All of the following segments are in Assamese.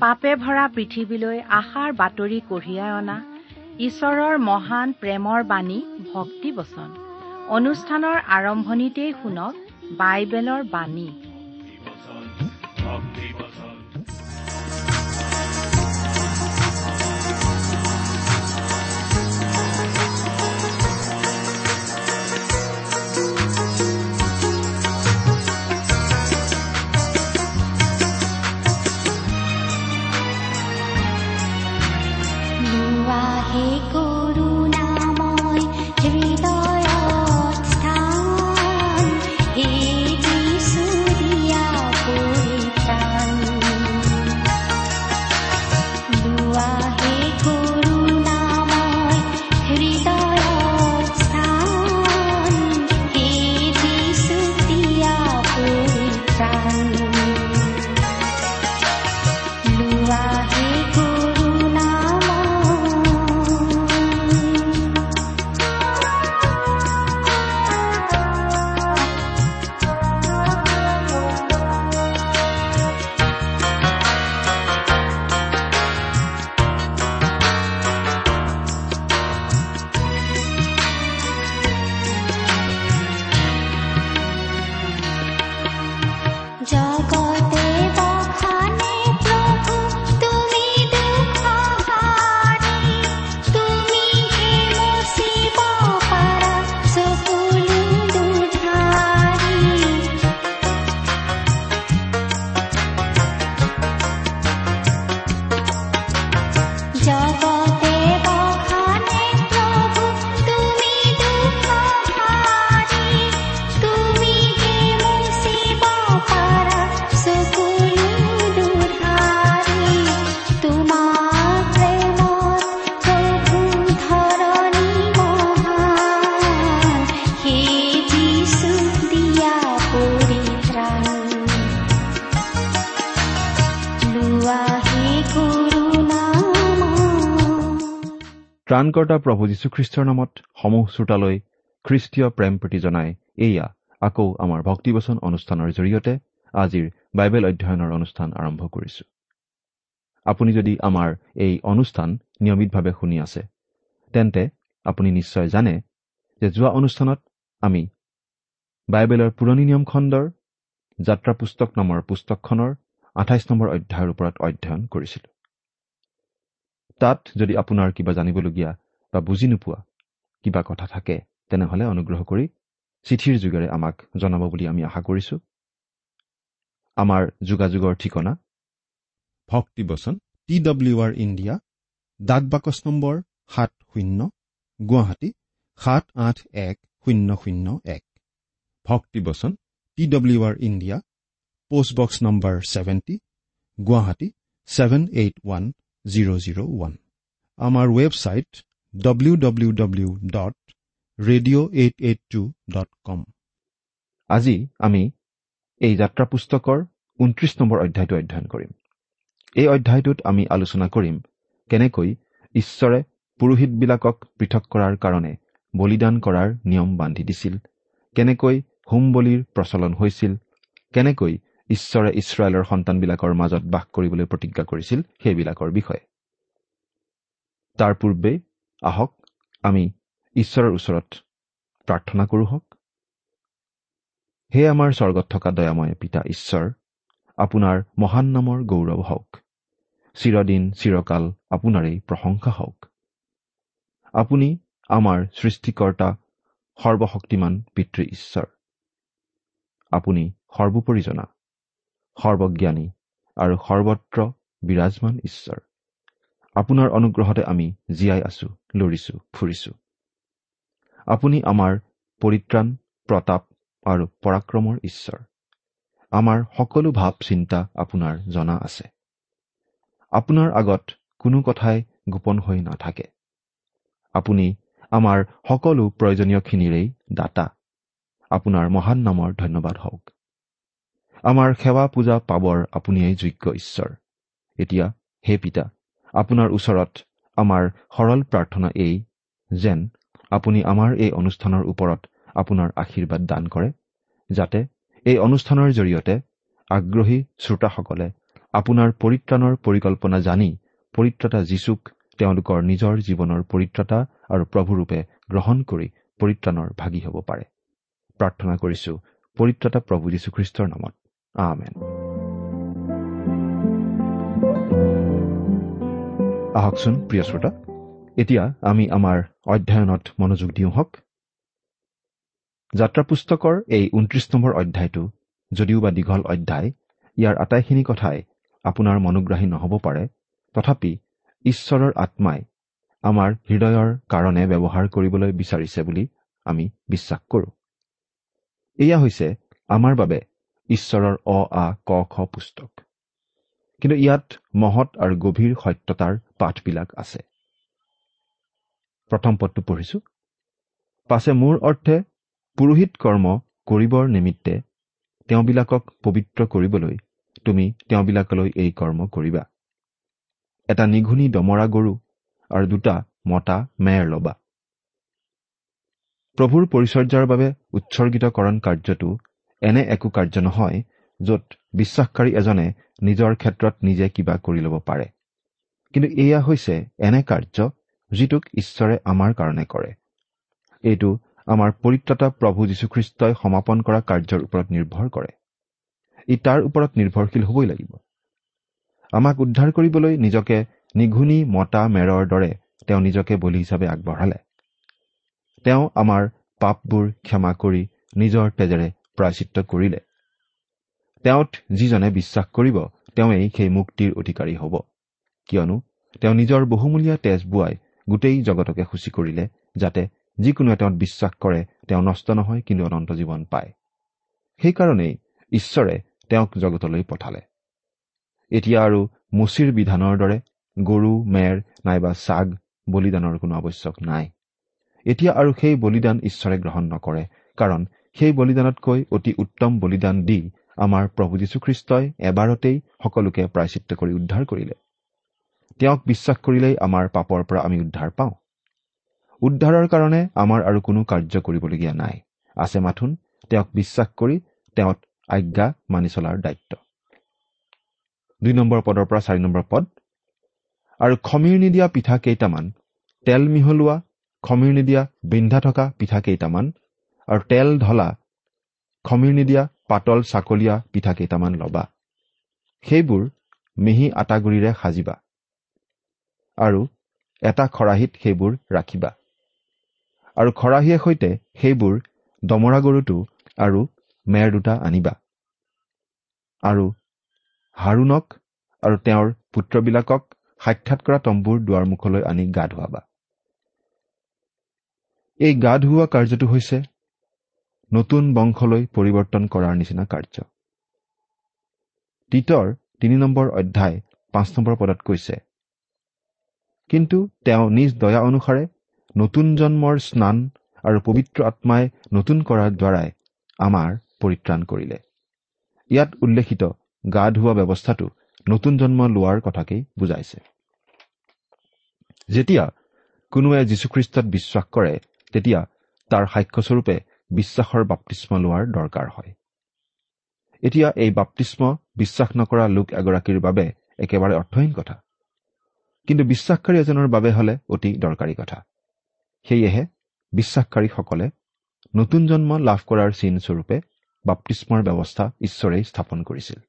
পাপে ভৰা পৃথিৱীলৈ আশাৰ বাতৰি কঢ়িয়াই অনা ঈশ্বৰৰ মহান প্ৰেমৰ বাণী ভক্তি বচন অনুষ্ঠানৰ আৰম্ভণিতেই শুনক বাইবেলৰ বাণী। ত্ৰাণকৰ্তা প্ৰভু যীশুখ্ৰীষ্টৰ নামত সমূহ শ্ৰোতালৈ খ্ৰীষ্টীয় প্ৰেম প্ৰতি জনাই এয়া আকৌ আমাৰ ভক্তিবচন অনুষ্ঠানৰ জৰিয়তে আজিৰ বাইবেল অধ্যয়নৰ অনুষ্ঠান আৰম্ভ কৰিছো। আপুনি যদি আমাৰ এই অনুষ্ঠান নিয়মিতভাৱে শুনি আছে তেন্তে আপুনি নিশ্চয় জানে যে যোৱা অনুষ্ঠানত আমি বাইবেলৰ পুৰণি নিয়ম খণ্ডৰ যাত্ৰা পুস্তক নামৰ পুস্তকখনৰ আঠাইছ নম্বৰ অধ্যায়ৰ ওপৰত অধ্যয়ন কৰিছিলোঁ। তাত যদি আপোনাৰ কিবা জানিবলগীয়া বা বুজি নোপোৱা কিবা কথা থাকে তেনেহ'লে অনুগ্ৰহ কৰি চিঠিৰ যোগেৰে আমাক জনাব বুলি আমি আশা কৰিছো। আমাৰ যোগাযোগৰ ঠিকনা? ভক্তিবচন টি ডব্লিউ আৰ ইণ্ডিয়া ডাক বাকচ নম্বৰ সাত শূন্য গুৱাহাটী সাত আঠ এক শূন্য শূন্য এক। ভক্তিবচন T W R India postbox number seventy Guwahati seven eight one zero' zero' one আমাৰ website W W W dot radio' eight eight two dot com আজি আমি এই যাত্ৰা পুস্তকৰ ঊনত্ৰিশ নম্বৰ অধ্যায়টো অধ্যয়ন কৰিম। এই অধ্যায়টোত আমি আলোচনা কৰিম কেনেকৈ ঈশ্বৰে পুৰোহিতবিলাকক পৃথক কৰাৰ কাৰণে বলিদান কৰাৰ নিয়ম বান্ধি দিছিল কেনেকৈ হোম বলিৰ প্ৰচলন হৈছিল কেনেকৈ ঈশ্বৰে ইছৰাইলৰ সন্তানবিলাকৰ মাজত বাস কৰিবলৈ প্ৰতিজ্ঞা কৰিছিল সেইবিলাকৰ বিষয়ে। তাৰ পূৰ্বে আহক আমি ঈশ্বৰৰ ওচৰত প্ৰাৰ্থনা কৰোঁ হওক। হে আমাৰ স্বৰ্গত থকা দয়াময় পিতা ঈশ্বৰ আপোনাৰ মহান নামৰ গৌৰৱ হওক। চিৰদিন চিৰকাল আপোনাৰেই প্ৰশংসা হওক। আপুনি আমাৰ সৃষ্টিকৰ্তা সৰ্বশক্তিমান পিতৃ ঈশ্বৰ। আপুনি সৰ্বোপৰি জনা। সৰ্বজ্ঞানী আৰু সৰ্বত্ৰ বিৰাজমান ঈশ্বৰ। আপোনাৰ অনুগ্ৰহতে আমি জীয়াই আছো লৰিছো ফুৰিছো। আপুনি আমাৰ পৰিত্ৰাণ প্ৰতাপ আৰু পৰাক্ৰমৰ ঈশ্বৰ। আমাৰ সকলো ভাৱ চিন্তা আপোনাৰ জনা আছে। আপোনাৰ আগত কোনো কথাই গোপন হৈ নাথাকে। আপুনি আমাৰ সকলো প্ৰয়োজনীয়খিনিৰেই দাতা। আপোনাৰ মহান নামৰ ধন্যবাদ হওক। আমাৰ সেৱা পূজা পাবৰ আপুনিয়েই যোগ্য ঈশ্বৰ। এতিয়া হে পিতা আপোনাৰ ওচৰত আমাৰ সৰল প্ৰাৰ্থনা এই যেন আপুনি আমাৰ এই অনুষ্ঠানৰ ওপৰত আপোনাৰ আশীৰ্বাদ দান কৰে যাতে এই অনুষ্ঠানৰ জৰিয়তে আগ্ৰহী শ্ৰোতাসকলে আপোনাৰ পৰিত্ৰাণৰ পৰিকল্পনা জানি পৰিত্ৰতা যীচুক তেওঁলোকৰ নিজৰ জীৱনৰ পৰিত্ৰতা আৰু প্ৰভুৰূপে গ্ৰহণ কৰি পৰিত্ৰাণৰ ভাগি হ'ব পাৰে। প্ৰাৰ্থনা কৰিছো পৰিত্ৰতা প্ৰভু যীশুখ্ৰীষ্টৰ নামত। আমেন আহকচোন প্ৰিয় শ্ৰোতা। এতিয়া আমি আমাৰ অধ্যয়নত মনোযোগ দিওঁ হওক। যাত্ৰা পুস্তকৰ এই ঊনত্ৰিশ নম্বৰ অধ্যায়টো যদিও বা দীঘল অধ্যায় ইয়াৰ আটাইখিনি কথাই আপোনাৰ মনোগ্ৰাহী নহ'ব পাৰে। তথাপি ঈশ্বৰৰ আত্মাই আমাৰ হৃদয়ৰ কাৰণে ব্যৱহাৰ কৰিবলৈ বিচাৰিছে বুলি আমি বিশ্বাস কৰোঁ। এয়া হৈছে আমাৰ বাবে ঈশ্বৰৰ অ আ ক খ পুস্তক কিন্তু ইয়াত মহৎ আৰু গভীৰ সত্যতাৰ পাঠবিলাক আছে। প্ৰথম পদটো পঢ়িছো। পাছে মোৰ অৰ্থে পুৰোহিত কৰ্ম কৰিবৰ নিমিত্তে তেওঁবিলাকক পবিত্ৰ কৰিবলৈ তুমি তেওঁবিলাকলৈ এই কৰ্ম কৰিবা। এটা নিঘুনি দমৰা গৰু আৰু দুটা মতা মেৰ ল'বা। প্ৰভুৰ পৰিচৰ্যাৰ বাবে উৎসৰ্গিতকৰণ কাৰ্যটো এনে একো কাৰ্য নহয় য'ত বিশ্বাসকাৰী এজনে নিজৰ ক্ষেত্ৰত নিজে কিবা কৰি ল'ব পাৰে। কিন্তু এয়া হৈছে এনে কাৰ্য যিটোক ঈশ্বৰে আমাৰ কাৰণে কৰে। এইটো আমাৰ পৰিত্ৰতা প্ৰভু যীশুখ্ৰীষ্টই সমাপন কৰা কাৰ্যৰ ওপৰত নিৰ্ভৰ কৰে। ই তাৰ ওপৰত নিৰ্ভৰশীল হ'বই লাগিব। আমাক উদ্ধাৰ কৰিবলৈ নিজকে নিঘুনি মতা মেৰৰ দৰে তেওঁ নিজকে বলি হিচাপে আগবঢ়ালে। তেওঁ আমাৰ পাপবোৰ ক্ষমা কৰি নিজৰ তেজেৰে প্ৰায়চিত্ৰ কৰিলে। তেওঁত যিজনে বিশ্বাস কৰিব তেওঁৱেই সেই মুক্তিৰ অধিকাৰী হ'ব। কিয়নো তেওঁ নিজৰ বহুমূলীয়া তেজ বোৱাই গোটেই জগতকে সূচী কৰিলে যাতে যিকোনোৱে তেওঁত বিশ্বাস কৰে তেওঁ নষ্ট নহয় কিন্তু অনন্ত জীৱন পায়। সেইকাৰণেই ঈশ্বৰে তেওঁক জগতলৈ পঠালে। এতিয়া আৰু মুচিৰ বিধানৰ দৰে গৰু মেৰ নাইবা চাগ বলিদানৰ কোনো আৱশ্যক নাই। এতিয়া আৰু সেই বলিদান ঈশ্বৰে গ্ৰহণ নকৰে কাৰণ সেই বলিদানতকৈ অতি উত্তম বলিদান দি আমাৰ প্ৰভু যীশুখ্ৰীষ্টই এবাৰতেই সকলোকে প্ৰায়চিত্ৰ কৰি উদ্ধাৰ কৰিলে। তেওঁক বিশ্বাস কৰিলেই আমাৰ পাপৰ পৰা আমি উদ্ধাৰ পাওঁ। উদ্ধাৰৰ কাৰণে আমাৰ আৰু কোনো কাৰ্য কৰিবলগীয়া নাই। আছে মাথোন তেওঁক বিশ্বাস কৰি তেওঁত আজ্ঞা মানি চলাৰ দায়িত্ব। দুই নম্বৰ পদৰ পৰা চাৰি নম্বৰ পদ। আৰু খমিৰ নিদিয়া পিঠা কেইটামান তেল মিহলোৱা খমিৰ নিদিয়া বিন্ধা থকা পিঠা কেইটামান আৰু তেল ঢলা খমিৰ নিদিয়া পাতল চাকলীয়া পিঠা কেইটামান ল'বা। সেইবোৰ মিহি আটাগুৰিৰে সাজিবা আৰু এটা খৰাহীত সেইবোৰ ৰাখিবা। আৰু খৰাহীয়ে সৈতে সেইবোৰ দমৰা গৰুটো আৰু মেৰ দুটা আনিবা। আৰু হাৰুণক আৰু তেওঁৰ পুত্ৰবিলাকক সাক্ষাৎ কৰা তম্বুৰ দুৱাৰমুখলৈ আনি গা ধুৱাবা। এই গা ধুওৱা কাৰ্যটো হৈছে নতুন বংশলৈ পৰিৱৰ্তন কৰাৰ নিচিনা কাৰ্য। তীতৰ তিনি নম্বৰ অধ্যায় পাঁচ নম্বৰ পদত কৈছে কিন্তু তেওঁ নিজ দয়া অনুসাৰে নতুন জন্মৰ স্নান আৰু পবিত্ৰ আত্মাই নতুন কৰাৰ দ্বাৰাই আমাৰ পৰিত্ৰাণ কৰিলে। ইয়াত উল্লেখিত গা ধোৱা ব্যৱস্থাটো নতুন জন্ম লোৱাৰ কথাকেই বুজাইছে। যেতিয়া কোনোৱে যীশুখ্ৰীষ্টত বিশ্বাস কৰে তেতিয়া তাৰ সাক্ষ্যস্বৰূপে বিশ্বাসৰ বাপ্তিস্ম লোৱাৰ দৰকাৰ হয়। এতিয়া এই বাপ্তিস্ম বিশ্বাস নকৰা লোক এগৰাকীৰ বাবে একেবাৰে অৰ্থহীন কথা। কিন্তু বিশ্বাসকাৰী এজনৰ বাবে হলে অতি দৰকাৰী কথা। সেয়েহে বিশ্বাসকাৰীসকলে নতুন জন্ম লাভ কৰাৰ চিনস্বৰূপে বাপ্তিস্মৰ ব্যৱস্থা ঈশ্বৰেই স্থাপন কৰিছিল।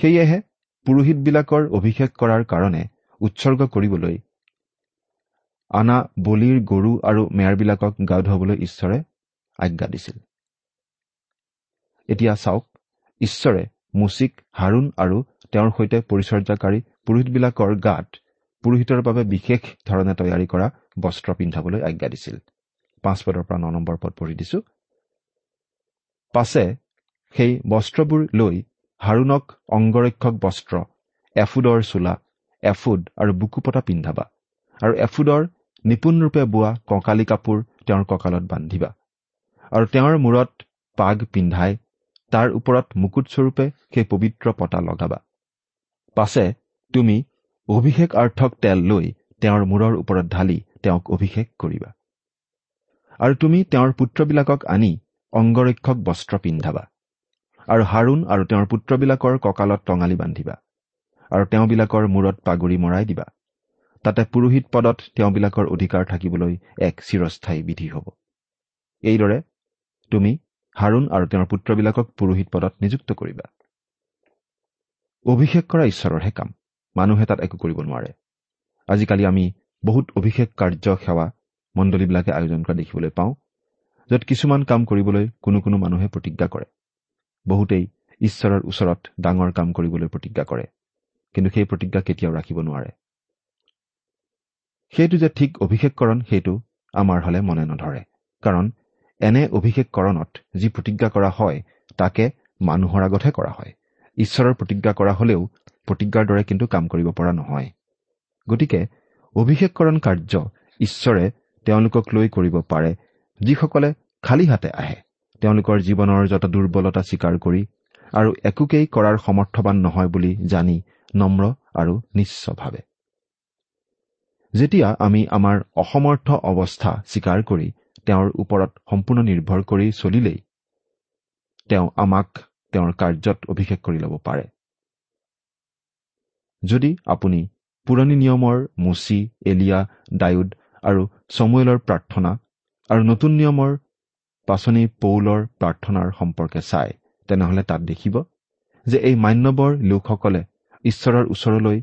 সেয়েহে পুৰোহিতবিলাকৰ অভিষেক কৰাৰ কাৰণে উৎসৰ্গ কৰিবলৈ আনা বলিৰ গৰু আৰু মেয়াৰবিলাকক গা ধুৱাবলৈ ঈশ্বৰে আজ্ঞা দিছিল। এতিয়া চাওক ঈশ্বৰে মুচিক হাৰুণ আৰু তেওঁৰ সৈতে পৰিচৰ্যাকাৰী পুৰোহিতবিলাকৰ গাত পুৰোহিতৰ বাবে বিশেষ ধৰণে তৈয়াৰী কৰা বস্ত্ৰ পিন্ধাবলৈ আজ্ঞা দিছিল। পাঁচ পদৰ পৰা ন নম্বৰ পদ পঢ়ি দিছো। পাছে সেই বস্ত্ৰবোৰ লৈ হাৰুণক অংগৰক্ষক বস্ত্ৰ এফুডৰ চোলা এফুড আৰু বুকুপতা পিন্ধাবা। আৰু এফুডৰ নিপুণৰূপে বোৱা কঁকালি কাপোৰ তেওঁৰ কঁকালত বান্ধিবা। আৰু তেওঁৰ মূৰত পাগ পিন্ধাই তাৰ ওপৰত মুকুটস্বৰূপে সেই পবিত্ৰ পতা লগাবা। পাছে তুমি অভিষেক আৰ্থক তেল লৈ তেওঁৰ মূৰৰ ওপৰত ঢালি তেওঁক অভিষেক কৰিবা। আৰু তুমি তেওঁৰ পুত্ৰবিলাকক আনি অংগৰক্ষক বস্ত্ৰ পিন্ধাবা। আৰু হাৰুণ আৰু তেওঁৰ পুত্ৰবিলাকৰ কঁকালত টঙালি বান্ধিবা। আৰু তেওঁবিলাকৰ মূৰত পাগুৰি মৰাই দিবা। তাতে পুৰোহিত পদত তেওঁবিলাকৰ অধিকাৰ থাকিবলৈ এক চিৰস্থায়ী বিধি হ'ব। এইদৰে তুমি হাৰুণ আৰু তেওঁৰ পুত্ৰবিলাকক পুৰোহিত পদত নিযুক্ত কৰিবা। অভিষেক কৰা ঈশ্বৰৰহে কাম মানুহে তাত একো কৰিব নোৱাৰে। আজিকালি আমি বহুত অভিষেক কাৰ্য সেৱা মণ্ডলীবিলাকে আয়োজন কৰা দেখিবলৈ পাওঁ য'ত কিছুমান কাম কৰিবলৈ কোনো কোনো মানুহে প্ৰতিজ্ঞা কৰে। বহুতেই ঈশ্বৰৰ ওচৰত ডাঙৰ কাম কৰিবলৈ প্ৰতিজ্ঞা কৰে কিন্তু সেই প্ৰতিজ্ঞা কেতিয়াও ৰাখিব নোৱাৰে। সেইটো যে ঠিক অভিষেককৰণ সেইটো আমাৰ হলে মনে নধৰে। কাৰণ এনে অভিষেককৰণত যি প্ৰতিজ্ঞা কৰা হয় তাকে মানুহৰ আগতহে কৰা হয়। ঈশ্বৰৰ প্ৰতিজ্ঞা কৰা হলেও প্ৰতিজ্ঞাৰ দৰে কিন্তু কাম কৰিব পৰা নহয়। গতিকে অভিষেককৰণ কাৰ্য ঈশ্বৰে তেওঁলোকক লৈ কৰিব পাৰে যিসকলে খালী হাতে আহে। তেওঁলোকৰ জীৱনৰ যত দুৰ্বলতা স্বীকাৰ কৰি আৰু একোকেই কৰাৰ সমৰ্থবান নহয় বুলি জানি নম্ৰ আৰু নিশ্চভাৱে। যেতিয়া আমি আমাৰ অসমৰ্থ অৱস্থা স্বীকাৰ কৰি তেওঁৰ ওপৰত সম্পূৰ্ণ নিৰ্ভৰ কৰি চলিলেই তেওঁ আমাক তেওঁৰ কাৰ্যত অভিষেক কৰি ল'ব পাৰে। যদি আপুনি পুৰণি নিয়মৰ মুচি এলিয়া ডায়ুদ আৰু চমুৱেলৰ প্ৰাৰ্থনা আৰু নতুন নিয়মৰ পাচনি পৌলৰ প্ৰাৰ্থনাৰ সম্পৰ্কে চায় তেনেহলে তাত দেখিব যে এই মান্যবৰ লোকসকলে ঈশ্বৰৰ ওচৰলৈ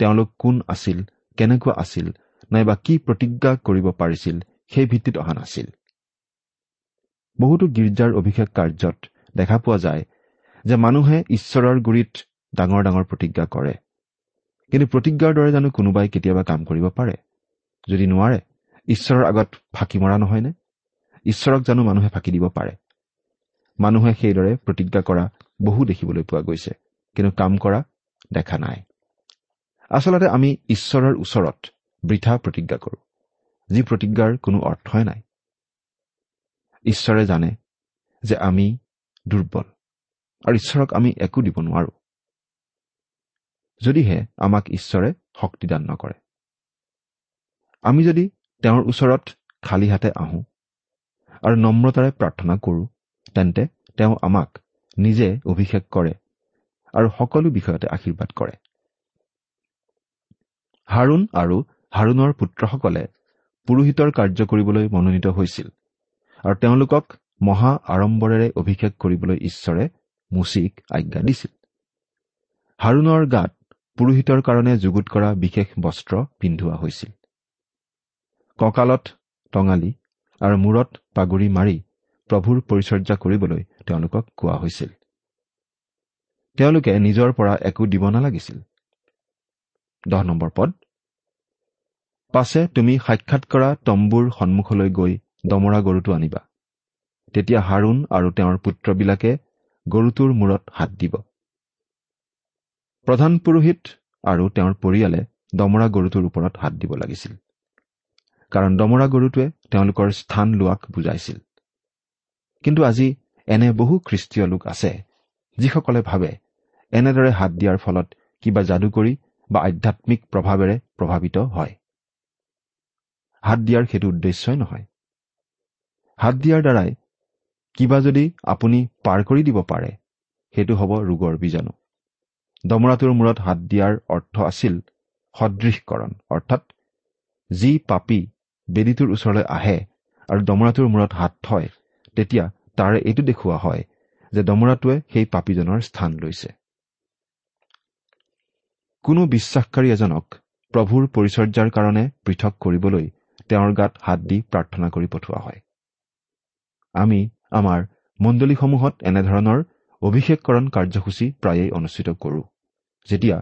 তেওঁলোক কোন আছিল কেনেকুৱা আছিল নাইবা কি প্ৰতিজ্ঞা কৰিব পাৰিছিল সেই ভিত্তিত অহা নাছিল। বহুতো গীৰ্জাৰ অভিষেক কাৰ্যত দেখা পোৱা যায় যে মানুহে ঈশ্বৰৰ গুৰিত ডাঙৰ ডাঙৰ প্ৰতিজ্ঞা কৰে। কিন্তু প্ৰতিজ্ঞাৰ দৰে জানো কোনোবাই কেতিয়াবা কাম কৰিব পাৰে? যদি নোৱাৰে ঈশ্বৰৰ আগত ফাঁকি মৰা নহয়নে? ঈশ্বৰক জানো মানুহে ফাঁকি দিব পাৰে। মানুহে সেইদৰে প্ৰতিজ্ঞা কৰা বহু দেখিবলৈ পোৱা গৈছে কিন্তু কাম কৰা দেখা নাই। আচলতে আমি ঈশ্বৰৰ ওচৰত বৃথা প্ৰতিজ্ঞা কৰোঁ যি প্ৰতিজ্ঞাৰ কোনো অৰ্থই নাই। ঈশ্বৰে জানে যে আমি দুৰ্বল আৰু ঈশ্বৰক আমি একো দিব নোৱাৰো। যদিহে আমাক ঈশ্বৰে শক্তিদান নকৰে। আমি যদি তেওঁৰ ওচৰত খালী হাতে আহোঁ আৰু নম্ৰতাৰে প্ৰাৰ্থনা কৰোঁ তেন্তে তেওঁ আমাক নিজে অভিষেক কৰে আৰু সকলো বিষয়তে আশীৰ্বাদ কৰে। হাৰুণ আৰু হাৰুণৰ পুত্ৰসকলে পুৰোহিতৰ কাৰ্য কৰিবলৈ মনোনীত হৈছিল আৰু তেওঁলোকক মহা আড়ম্বৰেৰে অভিষেক কৰিবলৈ ঈশ্বৰে মুচিক আজ্ঞা দিছিল। হাৰুণৰ গাত পুৰোহিতৰ কাৰণে যুগুত কৰা বিশেষ বস্ত্ৰ পিন্ধোৱা হৈছিল। কঁকালত টঙালি আৰু মূৰত পাগুৰি মাৰি প্ৰভুৰ পৰিচৰ্যা কৰিবলৈ তেওঁলোকক কোৱা হৈছিল। তেওঁলোকে নিজৰ পৰা একো দিব নালাগিছিল। দহ নম্বৰ পদ। পাছে তুমি সাক্ষাৎ কৰা তম্বুৰ সন্মুখলৈ গৈ দমৰা গৰুটো আনিবা। তেতিয়া হাৰুণ আৰু তেওঁৰ পুত্ৰবিলাকে গৰুটোৰ মূৰত হাত দিব। প্ৰধান পুৰোহিত আৰু তেওঁৰ পৰিয়ালে দমৰা গৰুটোৰ ওপৰত হাত দিব লাগিছিল। কাৰণ দমৰা গৰুটোৱে তেওঁলোকৰ স্থান লোৱাক বুজাইছিল। কিন্তু আজি এনে বহু খ্ৰীষ্টীয় লোক আছে যিসকলে ভাবে এনেদৰে হাত দিয়াৰ ফলত কিবা যাদুকৰী বা আধ্যাত্মিক প্ৰভাৱেৰে প্ৰভাৱিত হয়। হাত দিয়াৰ সেইটো উদ্দেশ্যই নহয়। হাত দিয়াৰ দ্বাৰাই কিবা যদি আপুনি পাৰ কৰি দিব পাৰে সেইটো হ'ব ৰোগৰ বীজাণু। দমৰাটোৰ মূৰত হাত দিয়াৰ অৰ্থ আছিল সদৃশকৰণ অৰ্থাৎ যি পাপী বেদীটোৰ ওচৰলৈ আহে আৰু দমৰাটোৰ মূৰত হাত থয় তেতিয়া তাৰে এইটো দেখুওৱা হয় যে দমৰাটোৱে সেই পাপীজনৰ স্থান লৈছে। কোনো বিশ্বাসকাৰী এজনক প্ৰভুৰ পৰিচৰ্যাৰ কাৰণে পৃথক কৰিবলৈ তেওঁৰ গাত হাত দি প্ৰাৰ্থনা কৰি পঠোৱা হয়। আমি আমাৰ মণ্ডলীসমূহত এনেধৰণৰ অভিষেককৰণ কাৰ্যসূচী প্ৰায়েই অনুষ্ঠিত কৰোঁ যেতিয়া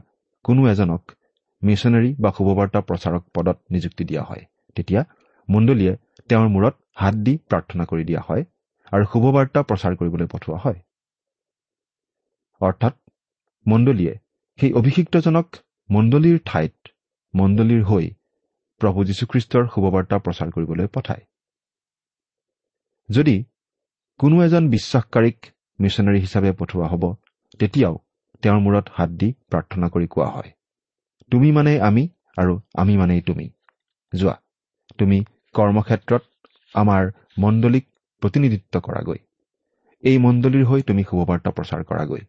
কোনো এজনক মিছনেৰী বা শুভবাৰ্তা প্ৰচাৰক পদত নিযুক্তি দিয়া হয় তেতিয়া মণ্ডলীয়ে তেওঁৰ মূৰত হাত দি প্ৰাৰ্থনা কৰি দিয়া হয় আৰু শুভবাৰ্তা প্ৰচাৰ কৰিবলৈ পঠোৱা হয়। অৰ্থাৎ মণ্ডলীয়ে সেই অভিষিক্তজনক মণ্ডলীৰ ঠাইত মণ্ডলীৰ হৈ প্ৰভু যীশুখ্ৰীষ্টৰ শুভবাৰ্তা প্ৰচাৰ কৰিবলৈ পঠায়। যদি কোনো এজন বিশ্বাসকাৰীক মিছনেৰী হিচাপে পঠোৱা হ'ব তেতিয়াও তেওঁৰ মূৰত হাত দি প্ৰাৰ্থনা কৰি কোৱা হয় তুমি মানে আমি আৰু আমি মানেই তুমি। যোৱা তুমি কৰ্মক্ষেত্ৰত আমাৰ মণ্ডলীক প্ৰতিনিধিত্ব কৰাগৈ। এই মণ্ডলীৰ হৈ তুমি শুভবাৰ্তা প্ৰচাৰ কৰাগৈ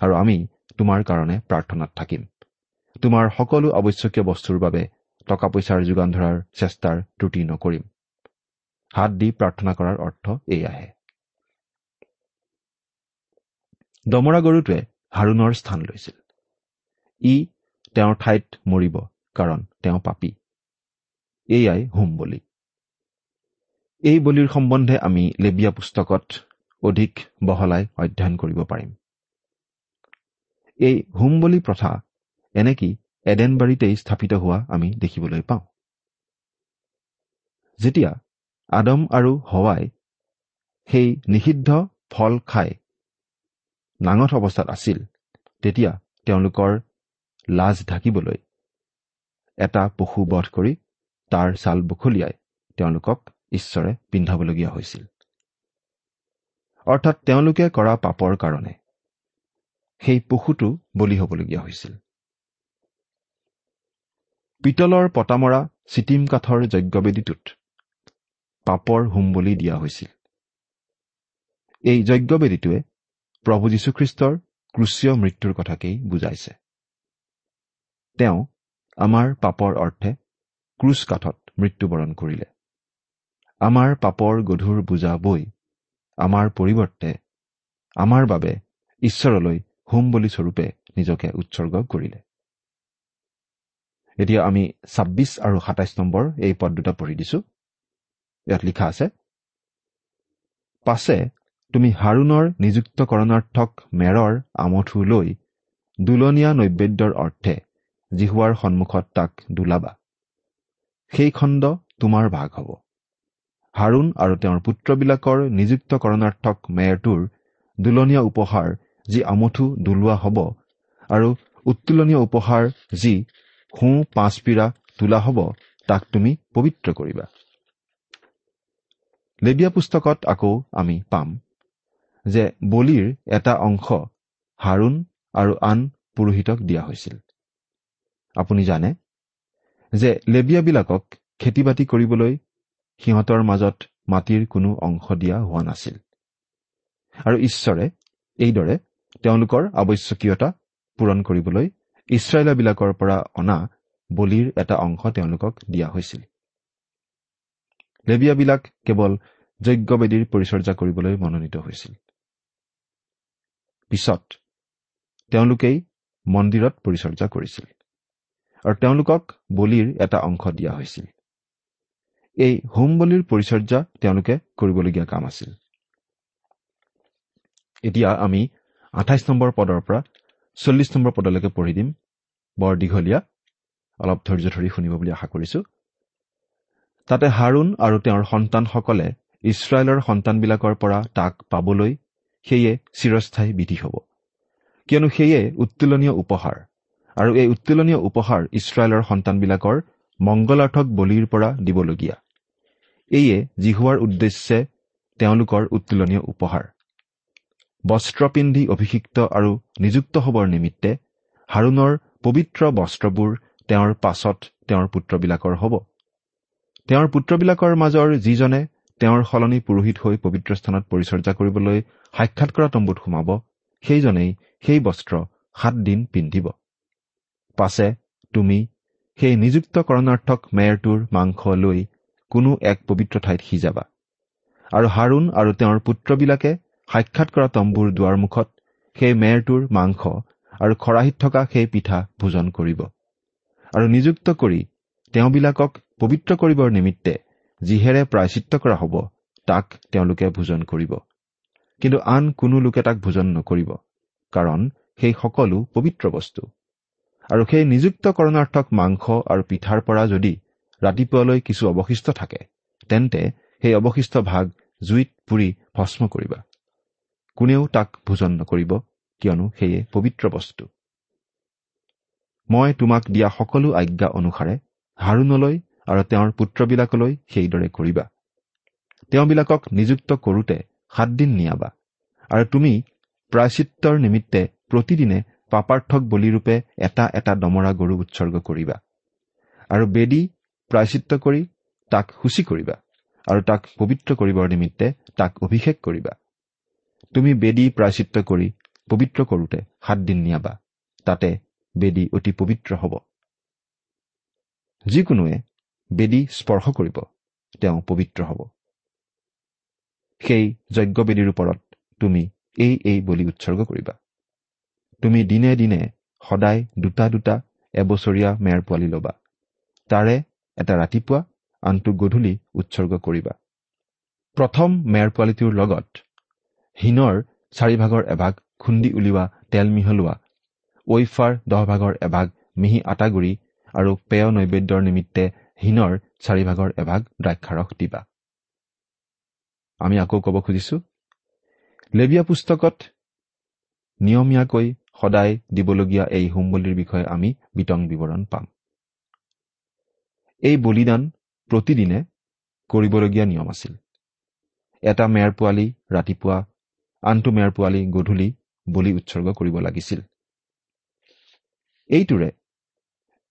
আৰু আমি তোমাৰ কাৰণে প্ৰাৰ্থনাত থাকিম। তোমাৰ সকলো আৱশ্যকীয় বস্তুৰ বাবে টকা পইচাৰ যোগান ধৰাৰ চেষ্টাৰ ত্ৰুটি নকৰিম। হাত দি প্ৰাৰ্থনা কৰাৰ অৰ্থ এয়াহে দমৰা গৰুটোৱে হাৰুণৰ স্থান লৈছিল। ই তেওঁৰ ঠাইত মৰিব কাৰণ তেওঁ পাপী। এয়াই হোম বলি। এই বলিৰ সম্বন্ধে আমি লেবিয়া পুস্তকত অধিক বহলাই অধ্যয়ন কৰিব পাৰিম। এই হোম বলি প্ৰথা এনেকি এডেনবাৰীতেই স্থাপিত হোৱা আমি দেখিবলৈ পাওঁ। যেতিয়া আদম আৰু হৱাই সেই নিষিদ্ধ ফল খাই নাঙঠ অৱস্থাত আছিল তেতিয়া তেওঁলোকৰ লাজ ঢাকিবলৈ এটা পশু বধ কৰি তাৰ ছাল বখলিয়াই তেওঁলোকক ঈশ্বৰে পিন্ধাবলগীয়া হৈছিল। অৰ্থাৎ তেওঁলোকে কৰা পাপৰ কাৰণে সেই পশুটো বলি হ'বলগীয়া হৈছিল। পিতলৰ পতামৰা চিটিম কাঠৰ যজ্ঞবেদীটোত পাপৰ হোম বলি দিয়া হৈছিল। এই যজ্ঞবেদীটোৱে প্ৰভু যীশুখ্ৰীষ্টৰ ক্ৰুচীয় মৃত্যুৰ কথাকেই বুজাইছে। তেওঁ আমাৰ পাপৰ অৰ্থে ক্ৰুচ কাঠত মৃত্যুবৰণ কৰিলে। আমাৰ পাপৰ গধুৰ বুজা বৈ আমাৰ পৰিৱৰ্তে আমাৰ বাবে ঈশ্বৰলৈ হোম বলি স্বৰূপে নিজকে উৎসৰ্গ কৰিলে। এতিয়া আমি ছাব্বিছ আৰু সাতাইছ নম্বৰ এই পদ দুটা পঢ়ি দিছো। ইয়াত লিখা আছে পাছে তুমি হাৰুণৰ নিযুক্তকৰণাৰ্থক মেৰৰ আমঠু লৈ দুলনীয়া নৈবেদ্যৰ অৰ্থে জিহুৱাৰ সন্মুখত তাক দোলাবা। সেই খণ্ড তোমাৰ ভাগ হ'ব। হাৰুণ আৰু তেওঁৰ পুত্ৰবিলাকৰ নিযুক্তকৰণাৰ্থক মেৰটোৰ দুলনীয়া উপহাৰ যি আমঠু দোলোৱা হ'ব আৰু উত্তোলনীয় উপহাৰ যি সোঁ পাঁচপিৰা তোলা হ'ব তাক তুমি পবিত্ৰ কৰিবা। লেবিয়া পুস্তকত আকৌ আমি পাম যে বলিৰ এটা অংশ হাৰুণ আৰু আন পুৰোহিতক দিয়া হৈছিল। আপুনি জানে যে লেবিয়াবিলাকক খেতি বাতি কৰিবলৈ সিহঁতৰ মাজত মাটিৰ কোনো অংশ দিয়া হোৱা নাছিল। আৰু ঈশ্বৰে এইদৰে তেওঁলোকৰ আৱশ্যকীয়তা পূৰণ কৰিবলৈ ইছৰাইলাবিলাকৰ পৰা অনা বলিৰ এটা অংশ তেওঁলোকক দিয়া হৈছিল। লেবিয়াবিলাক কেৱল যজ্ঞবেদীৰ পৰিচৰ্যা কৰিবলৈ মনোনীত হৈছিল। পিছত তেওঁলোকেই মন্দিৰত পৰিচৰ্যা কৰিছিল আৰু তেওঁলোকক বলিৰ এটা অংশ দিয়া হৈছিল। এই হোম বলিৰ পৰিচৰ্যা তেওঁলোকে কৰিবলগীয়া কাম আছিল। এতিয়া আমি আঠাইছ নম্বৰ পদৰ পৰা চল্লিছ নম্বৰ পদলৈকে পঢ়ি দিম। বৰ দীঘলীয়া। অলপ ধৈৰ্য ধৰি শুনিব বুলি আশা কৰিছো। তাতে হাৰুণ আৰু তেওঁৰ সন্তানসকলে ইছৰাইলৰ সন্তানবিলাকৰ পৰা তাক পাবলৈ সেয়ে চিৰস্থায়ী বিধি হ'ব। কিয়নো সেয়ে উত্তোলনীয় উপহাৰ আৰু এই উত্তোলনীয় উপহাৰ ইছৰাইলৰ সন্তানবিলাকৰ মংগলাৰ্থক বলিৰ পৰা দিবলগীয়া। এইয়ে জিহুৱাৰ উদ্দেশ্যে তেওঁলোকৰ উত্তোলনীয় উপহাৰ। বস্ত্ৰ পিন্ধি অভিষিক্ত আৰু নিযুক্ত হ'বৰ নিমিত্তে হাৰুণৰ পবিত্ৰ বস্ত্ৰবোৰ তেওঁৰ পাছত তেওঁৰ পুত্ৰবিলাকৰ হ'ব। তেওঁৰ পুত্ৰবিলাকৰ মাজৰ যিজনে তেওঁৰ সলনি পুৰোহিত হৈ পবিত্ৰ স্থানত পৰিচৰ্যা কৰিবলৈ সাক্ষাৎ কৰা তম্বুত সোমাব সেইজনেই সেই বস্ত্ৰ সাতদিন পিন্ধিব। পাছে তুমি সেই নিযুক্তকৰণাৰ্থক মেয়ৰটোৰ মাংস লৈ কোনো এক পবিত্ৰ ঠাইত সিজাবা। আৰু হাৰুণ আৰু তেওঁৰ পুত্ৰবিলাকে সাক্ষাৎ কৰা তম্বুৰ দুৱাৰমুখত সেই মেৰটোৰ মাংস আৰু খৰাহিত থকা সেই পিঠা ভোজন কৰিব। আৰু নিযুক্ত কৰি তেওঁবিলাকক পবিত্ৰ কৰিবৰ নিমিত্তে যিহেৰে প্ৰায়চিত্ৰ কৰা হ'ব তাক তেওঁলোকে ভোজন কৰিব। কিন্তু আন কোনো লোকে তাক ভোজন নকৰিব কাৰণ সেই সকলো পবিত্ৰ বস্তু। আৰু সেই নিযুক্তকৰণাৰ্থক মাংস আৰু পিঠাৰ পৰা যদি ৰাতিপুৱালৈ কিছু অৱশিষ্ট থাকে তেন্তে সেই অৱশিষ্ট ভাগ জুইত পুৰি ভস্ম কৰিবা। কোনেও তাক ভোজন নকৰিব কিয়নো সেয়ে পবিত্ৰ বস্তু। মই তোমাক দিয়া সকলো আজ্ঞা অনুসাৰে হাৰুণলৈ আৰু তেওঁৰ পুত্ৰবিলাকলৈ সেইদৰে কৰিবা। তেওঁবিলাকক নিযুক্ত কৰোতে সাতদিন নিয়াবা আৰু তুমি প্ৰায়চিত্ৰৰ নিমিত্তে প্ৰতিদিনে পাপাৰ্থক বলিৰূপে এটা এটা দমৰা গৰু উৎসৰ্গ কৰিবা আৰু বেদী প্ৰায়চিত্ৰ কৰি তাক সূচী কৰিবা আৰু তাক পবিত্ৰ কৰিবৰ নিমিত্তে তাক অভিষেক কৰিবা। তুমি বেদী প্ৰায়চিত্ৰ কৰি পবিত্ৰ কৰোতে সাতদিন নিয়াবা। তাতে বেদী অতি পবিত্ৰ হ'ব। যিকোনোৱে বেদী স্পৰ্শ কৰিব তেওঁ পবিত্ৰ হ'ব। সেই যজ্ঞবেদীৰ ওপৰত তুমি এই এই বলি উৎসৰ্গ কৰিবা। তুমি দিনে দিনে সদায় দুটা দুটা এবছৰীয়া মেৰ পোৱালি ল'বা। তাৰে এটা ৰাতিপুৱা আনটো গধূলি উৎসৰ্গ কৰিবা। প্ৰথম মেৰ পোৱালিটোৰ লগত হীনৰ চাৰিভাগৰ এভাগ খুন্দি উলিওৱা তেল মিহলোৱা ঐফাৰ দহ ভাগৰ এভাগ মিহি আটাগুৰি আৰু পেয় নৈবেদ্যৰ নিমিত্তে হীনৰ চাৰিভাগৰ এভাগ দ্ৰাক্ষাৰস দিবা। আমি আকৌ ক'ব খুজিছো লেবিয়া পুস্তকত নিয়মীয়াকৈ সদায় দিবলগীয়া এই হোমবলিৰ বিষয়ে আমি বিতং বিৱৰণ পাম। এই বলিদান প্ৰতিদিনে কৰিবলগীয়া নিয়ম আছিল। এটা মেৰ পোৱালি ৰাতিপুৱা আনটো মেৰ পোৱালি গধূলি বলি উৎসৰ্গ কৰিব লাগিছিল। এইটোৰে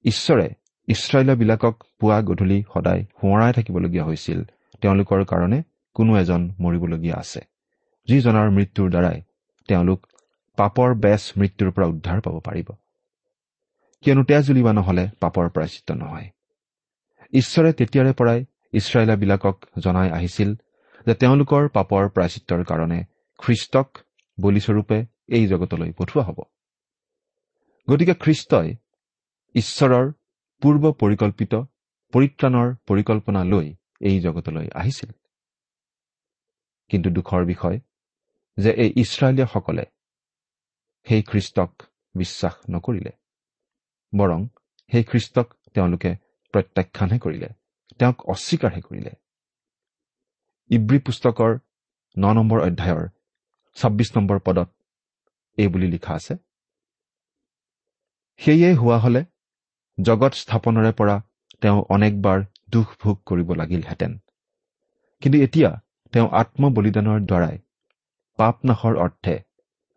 ঈশ্বৰে ইছৰাইলবিলাকক পুৱা গধূলি সদায় সোঁৱৰাই থাকিবলগীয়া হৈছিল। তেওঁলোকৰ কাৰণে কোনো এজন মৰিবলগীয়া আছে। যিজনৰ মৃত্যুৰ দ্বাৰাই তেওঁলোক পাপৰ বেচ মৃত্যুৰ পৰা উদ্ধাৰ পাব পাৰিব। কিয়নো তেজ উলিওৱা নহলে পাপৰ প্ৰাচিত্য নহয়। ঈশ্বৰে তেতিয়াৰে পৰাই ইছৰাইলাবিলাকক জনাই আহিছিল যে তেওঁলোকৰ পাপৰ প্ৰাচিত্ৰৰ কাৰণে খ্ৰীষ্টক বলিস্বৰূপে এই জগতলৈ পঠোৱা হ'ব। গতিকে খ্ৰীষ্টই ঈশ্বৰৰ পূৰ্ব পৰিকল্পিত পৰিত্ৰাণৰ পৰিকল্পনা লৈ এই জগতলৈ আহিছিল। কিন্তু দুখৰ বিষয় যে এই ইছৰাইলীয়সকলে সেই খ্ৰীষ্টক বিশ্বাস নকৰিলে বৰং সেই খ্ৰীষ্টক তেওঁলোকে প্ৰত্যাখ্যানহে কৰিলে তেওঁক অস্বীকাৰহে কৰিলে। ইব্ৰী পুস্তকৰ ন নম্বৰ অধ্যায়ৰ ছাব্বিছ নম্বৰ পদত এই বুলি লিখা আছে। সেয়ে হোৱা হলে জগত স্থাপনৰে পৰা তেওঁ অনেকবাৰ দুখ ভোগ কৰিব লাগিলহেঁতেন। কিন্তু এতিয়া তেওঁ আত্মবলিদানৰ দ্বাৰাই পাপ নাশৰ অৰ্থে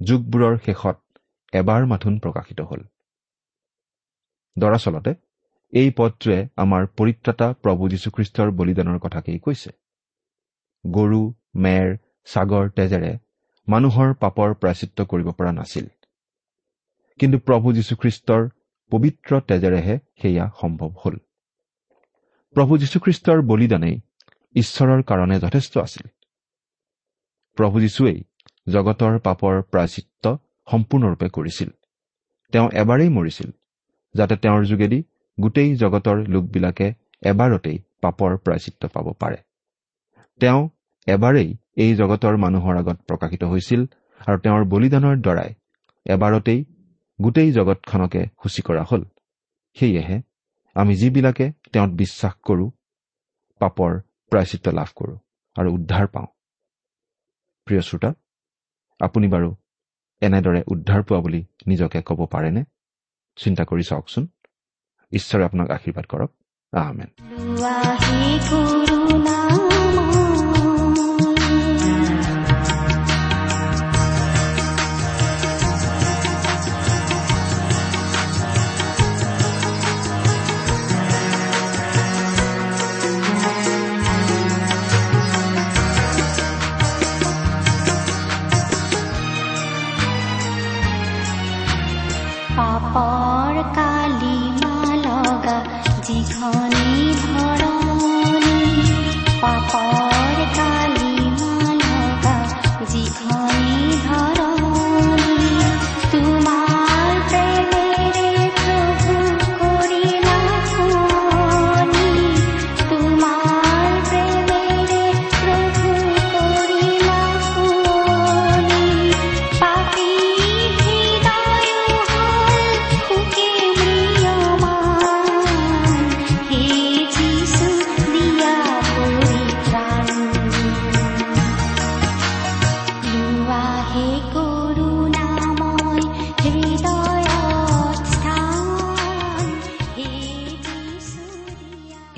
যুগবোৰৰ শেষত এবাৰ মাথোন প্ৰকাশিত হ'ল। দৰাচলতে এই পদটোৱে আমাৰ পৰিত্ৰাতা প্ৰভু যীশুখ্ৰীষ্টৰ বলিদানৰ কথাকেই কৈছে। গৰু মেৰ ছাগৰ তেজেৰে মানুহৰ পাপৰ প্ৰাচিত্য কৰিব পৰা নাছিল। কিন্তু প্ৰভু যীশুখ্ৰীষ্টৰ পবিত্ৰ তেজেৰেহে সেয়া সম্ভৱ হ'ল। প্ৰভু যীশুখ্ৰীষ্টৰ বলিদানেই ঈশ্বৰৰ কাৰণে যথেষ্ট আছিল। প্ৰভু যীশুৱেই জগতৰ পাপৰ প্ৰাচিত্য সম্পূৰ্ণৰূপে কৰিছিল। তেওঁ এবাৰেই মৰিছিল যাতে তেওঁৰ যোগেদি গোটেই জগতৰ লোকবিলাকে এবাৰতেই পাপৰ প্ৰায়চিত্ৰ পাব পাৰে। তেওঁ এবাৰেই এই জগতৰ মানুহৰ আগত প্ৰকাশিত হৈছিল আৰু তেওঁৰ বলিদানৰ দ্বাৰাই এবাৰতেই গোটেই জগতখনকে সূচী কৰা হ'ল। সেয়েহে আমি যিবিলাকে তেওঁত বিশ্বাস কৰোঁ পাপৰ প্ৰায়চিত্ৰ লাভ কৰোঁ আৰু উদ্ধাৰ পাওঁ। প্ৰিয় শ্ৰোতা আপুনি বাৰু এনেদৰে উদ্ধাৰ পোৱা বুলি নিজকে ক'ব পাৰেনে? চিন্তা কৰি চাওকচোন। ঈশ্বৰে আপোনাক আশীৰ্বাদ কৰক। আহমেন